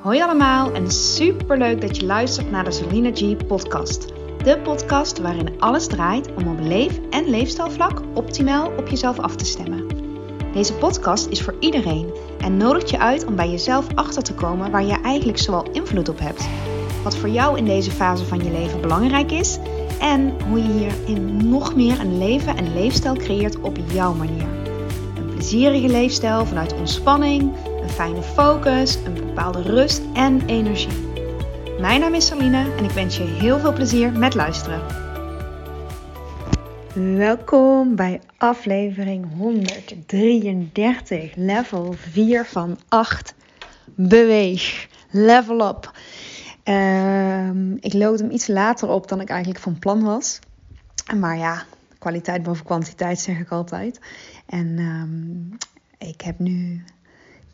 Hoi allemaal en super leuk dat je luistert naar de Selina G podcast. De podcast waarin alles draait om op leef- en leefstijlvlak optimaal op jezelf af te stemmen. Deze podcast is voor iedereen en nodigt je uit om bij jezelf achter te komen waar je eigenlijk zoal invloed op hebt. Wat voor jou in deze fase van je leven belangrijk is en hoe je hierin nog meer een leven en leefstijl creëert op jouw manier. Een plezierige leefstijl vanuit ontspanning, fijne focus, een bepaalde rust en energie. Mijn naam is Saline en ik wens je heel veel plezier met luisteren. Welkom bij aflevering 133, level 4 van 8. Beweeg, level up. Ehm, ik lood hem iets later op dan ik eigenlijk van plan was. Maar ja, kwaliteit boven kwantiteit zeg ik altijd. En ehm, ik heb nu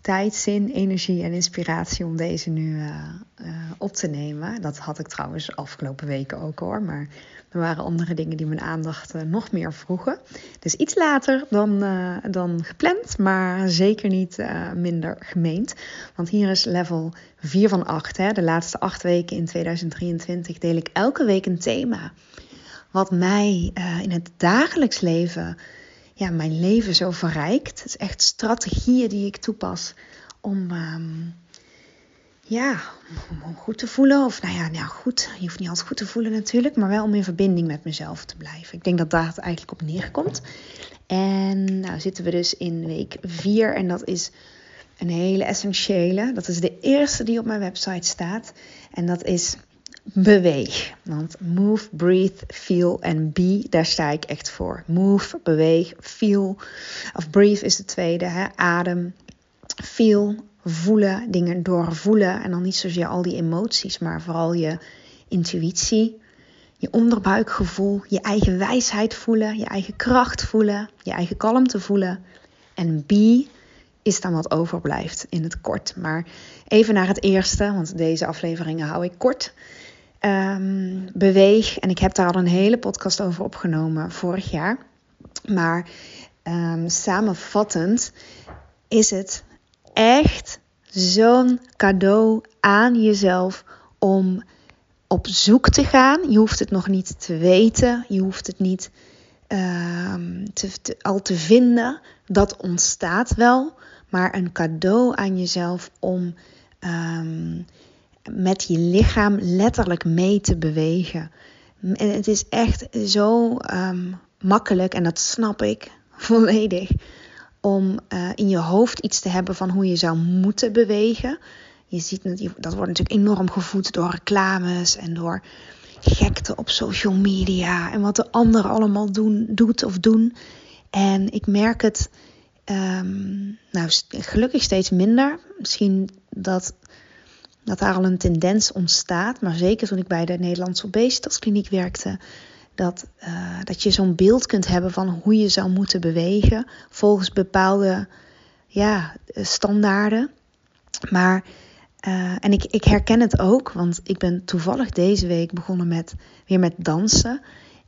tijd, zin, energie en inspiratie om deze nu uh, uh, op te nemen. Dat had ik trouwens afgelopen weken ook hoor. Maar er waren andere dingen die mijn aandacht uh, nog meer vroegen. Dus iets later dan, dan gepland, maar zeker niet minder gemeend. Want hier is level 4 van 8. Hè. De laatste acht weken in 2023 deel ik elke week een thema. Wat mij in het dagelijks leven ja, mijn leven zo verrijkt. Het is echt strategieën die ik toepas om, um, ja, om goed te voelen. Of nou ja, nou goed, je hoeft niet altijd goed te voelen natuurlijk, maar wel om in verbinding met mezelf te blijven. Ik denk dat daar het eigenlijk op neerkomt. En nou zitten we dus in week 4 en dat is een hele essentiële. Dat is de eerste die op mijn website staat. En dat is beweeg. Want move, breathe, feel en be, daar sta ik echt voor. Move, beweeg, feel. Of breathe is de tweede, hè? adem. Feel, voelen, dingen doorvoelen. En dan niet zozeer al die emoties, maar vooral je intuïtie, je onderbuikgevoel, je eigen wijsheid voelen, je eigen kracht voelen, je eigen kalmte voelen. En be is dan wat overblijft in het kort. Maar even naar het eerste, want deze afleveringen hou ik kort um, beweeg. En ik heb daar al een hele podcast over opgenomen vorig jaar. Maar um, samenvattend is het echt zo'n cadeau aan jezelf om op zoek te gaan. Je hoeft het nog niet te weten. Je hoeft het niet te, al te vinden. Dat ontstaat wel. Maar een cadeau aan jezelf om met je lichaam letterlijk mee te bewegen. En het is echt zo um, makkelijk, en dat snap ik volledig, om uh, in je hoofd iets te hebben van hoe je zou moeten bewegen. Je ziet dat wordt natuurlijk enorm gevoed door reclames en door gekte op social media en wat de anderen allemaal doen, doet of doen. En ik merk het, um, nou gelukkig steeds minder. Misschien dat dat daar al een tendens ontstaat. Maar zeker toen ik bij de Nederlandse obesitaskliniek werkte, dat, uh, dat je zo'n beeld kunt hebben van hoe je zou moeten bewegen volgens bepaalde ja, standaarden. Maar, uh, en ik, ik herken het ook, want ik ben toevallig deze week begonnen met weer met dansen.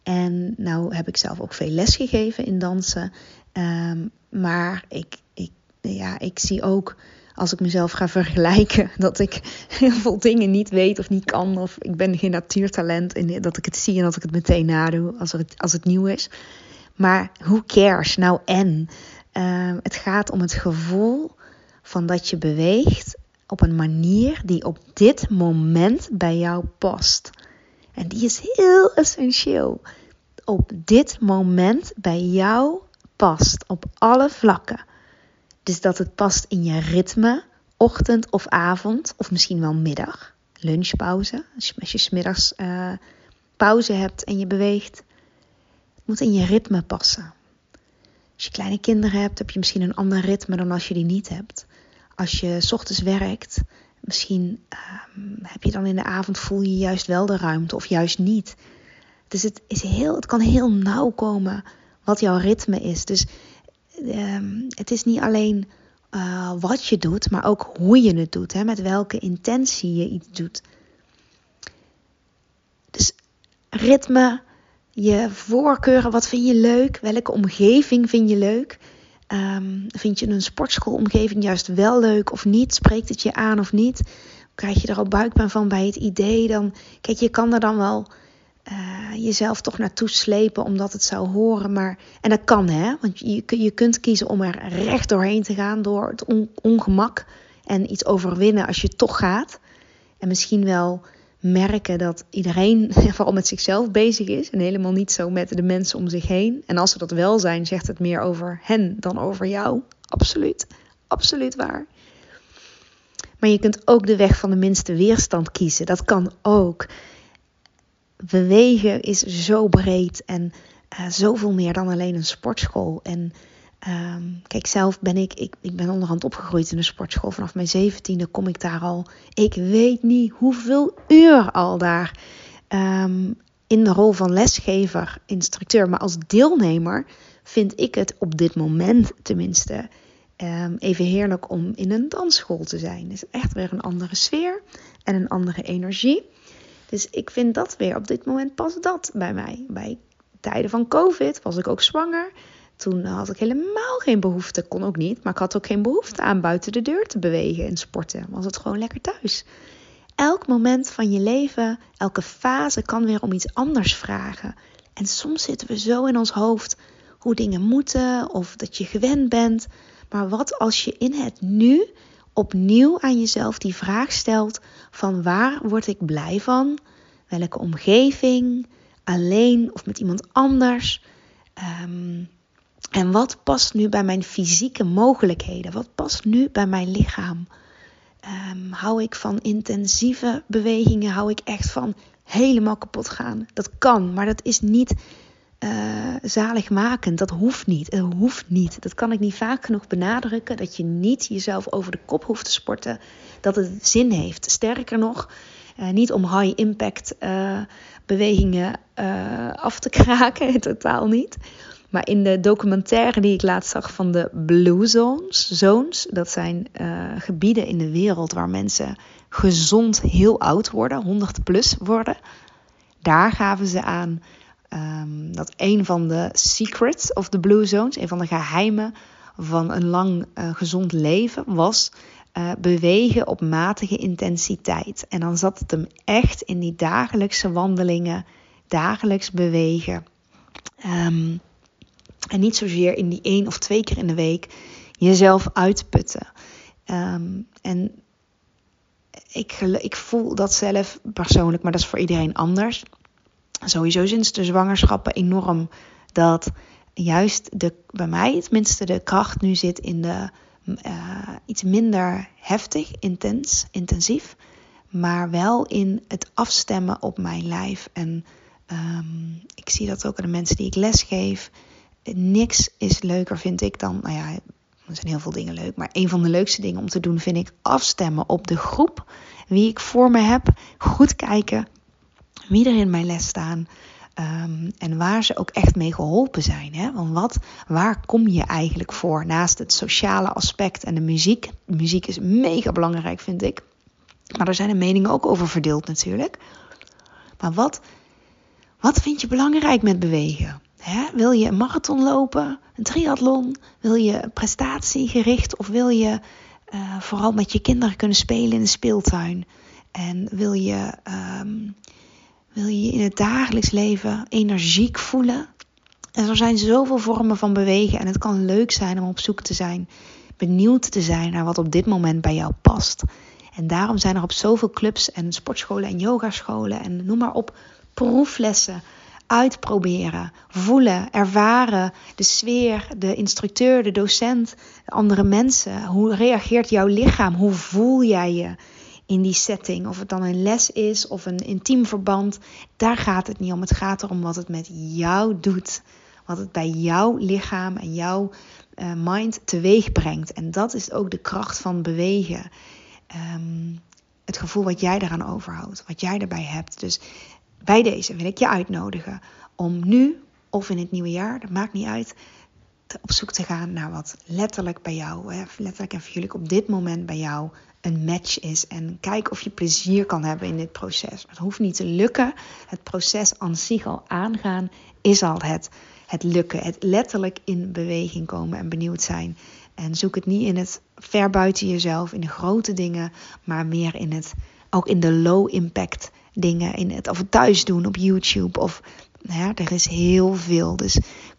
En nou heb ik zelf ook veel les gegeven in dansen. Um, maar ik, ik, ja, ik zie ook als ik mezelf ga vergelijken, dat ik heel veel dingen niet weet of niet kan. Of ik ben geen natuurtalent en dat ik het zie en dat ik het meteen nadoe als het, als het nieuw is. Maar who cares? Nou en. Uh, het gaat om het gevoel van dat je beweegt op een manier die op dit moment bij jou past. En die is heel essentieel. Op dit moment bij jou past op alle vlakken. Dus dat het past in je ritme, ochtend of avond, of misschien wel middag, lunchpauze. Als je, als je smiddags uh, pauze hebt en je beweegt, het moet in je ritme passen. Als je kleine kinderen hebt, heb je misschien een ander ritme dan als je die niet hebt. Als je s ochtends werkt, misschien uh, heb je dan in de avond voel je juist wel de ruimte of juist niet. Dus het, is heel, het kan heel nauw komen wat jouw ritme is. Dus um, het is niet alleen uh, wat je doet, maar ook hoe je het doet. Hè, met welke intentie je iets doet. Dus ritme, je voorkeuren, wat vind je leuk? Welke omgeving vind je leuk? Um, vind je een sportschoolomgeving juist wel leuk of niet? Spreekt het je aan of niet? krijg je er al buikpijn van bij het idee. Dan, kijk, je kan er dan wel uh, jezelf toch naartoe slepen omdat het zou horen. Maar, en dat kan, hè? Want je, je kunt kiezen om er recht doorheen te gaan door het ongemak en iets overwinnen als je toch gaat. En misschien wel merken dat iedereen vooral met zichzelf bezig is en helemaal niet zo met de mensen om zich heen. En als ze dat wel zijn, zegt het meer over hen dan over jou. Absoluut, absoluut waar. Maar je kunt ook de weg van de minste weerstand kiezen. Dat kan ook. Bewegen is zo breed en uh, zoveel meer dan alleen een sportschool. En Ehm, kijk, zelf ben ik, ik, ik ben onderhand opgegroeid in een sportschool. Vanaf mijn zeventiende kom ik daar al. Ik weet niet hoeveel uur al daar. Um, in de rol van lesgever, instructeur. Maar als deelnemer vind ik het op dit moment tenminste um, even heerlijk om in een dansschool te zijn. Het is echt weer een andere sfeer en een andere energie. Dus ik vind dat weer op dit moment pas dat bij mij. Bij tijden van COVID was ik ook zwanger. Toen had ik helemaal geen behoefte, kon ook niet, maar ik had ook geen behoefte aan buiten de deur te bewegen en sporten. Was het gewoon lekker thuis. Elk moment van je leven, elke fase kan weer om iets anders vragen. En soms zitten we zo in ons hoofd hoe dingen moeten of dat je gewend bent. Maar wat als je in het nu opnieuw aan jezelf die vraag stelt van waar word ik blij van? Welke omgeving? Alleen of met iemand anders? Um, en wat past nu bij mijn fysieke mogelijkheden? Wat past nu bij mijn lichaam? Um, hou ik van intensieve bewegingen? Hou ik echt van helemaal kapot gaan? Dat kan, maar dat is niet uh, zaligmakend. Dat hoeft niet. Het hoeft niet. Dat kan ik niet vaak genoeg benadrukken. Dat je niet jezelf over de kop hoeft te sporten. Dat het zin heeft. Sterker nog, uh, niet om high impact bewegingen af te kraken. Totaal niet. Maar in de documentaire die ik laatst zag van de Blue Zones, zones dat zijn gebieden in de wereld waar mensen gezond heel oud worden, 100 plus worden. Daar gaven ze aan um, dat een van de secrets of the Blue Zones, een van de geheimen van een lang uh, gezond leven, was uh, bewegen op matige intensiteit. En dan zat het hem echt in die dagelijkse wandelingen, dagelijks bewegen. Um, en niet zozeer in die één of twee keer in de week jezelf uitputten. Um, en ik, ik voel dat zelf persoonlijk, maar dat is voor iedereen anders. Sowieso sinds de zwangerschappen enorm dat juist de, bij mij tenminste de kracht nu zit in de uh, iets minder heftig, intens, intensief. Maar wel in het afstemmen op mijn lijf. En um, ik zie dat ook aan de mensen die ik lesgeef niks is leuker, vind ik, dan, nou ja, er zijn heel veel dingen leuk, maar een van de leukste dingen om te doen vind ik afstemmen op de groep wie ik voor me heb. Goed kijken wie er in mijn les staan. Um, en waar ze ook echt mee geholpen zijn. Hè? Want wat, waar kom je eigenlijk voor? Naast het sociale aspect en de muziek. muziek is mega belangrijk, vind ik. Maar daar zijn de meningen ook over verdeeld natuurlijk. Maar wat, wat vind je belangrijk met bewegen? Wil je een marathon lopen, een triathlon? Wil je prestatiegericht of wil je uh, vooral met je kinderen kunnen spelen in de speeltuin? En wil je, um, wil je in het dagelijks leven energiek voelen? En er zijn zoveel vormen van bewegen en het kan leuk zijn om op zoek te zijn, benieuwd te zijn naar wat op dit moment bij jou past. En daarom zijn er op zoveel clubs en sportscholen en yogascholen en noem maar op proeflessen uitproberen, voelen, ervaren, de sfeer, de instructeur, de docent, de andere mensen. Hoe reageert jouw lichaam? Hoe voel jij je in die setting? Of het dan een les is of een intiem verband, daar gaat het niet om. Het gaat erom wat het met jou doet. Wat het bij jouw lichaam en jouw uh, mind teweeg brengt. En dat is ook de kracht van bewegen. Um, het gevoel wat jij eraan overhoudt, wat jij erbij hebt. Dus bij deze wil ik je uitnodigen om nu of in het nieuwe jaar, dat maakt niet uit, op zoek te gaan naar wat letterlijk bij jou, hè, letterlijk en figuurlijk op dit moment bij jou een match is. En kijk of je plezier kan hebben in dit proces. Het hoeft niet te lukken. Het proces aan zich al aangaan is al het, het lukken. Het letterlijk in beweging komen en benieuwd zijn En zoek het niet in het ver buiten jezelf, in de grote dingen, maar meer in het, ook in de low impact dingen. In het of het thuis doen op YouTube. Of nou er is heel veel. Dus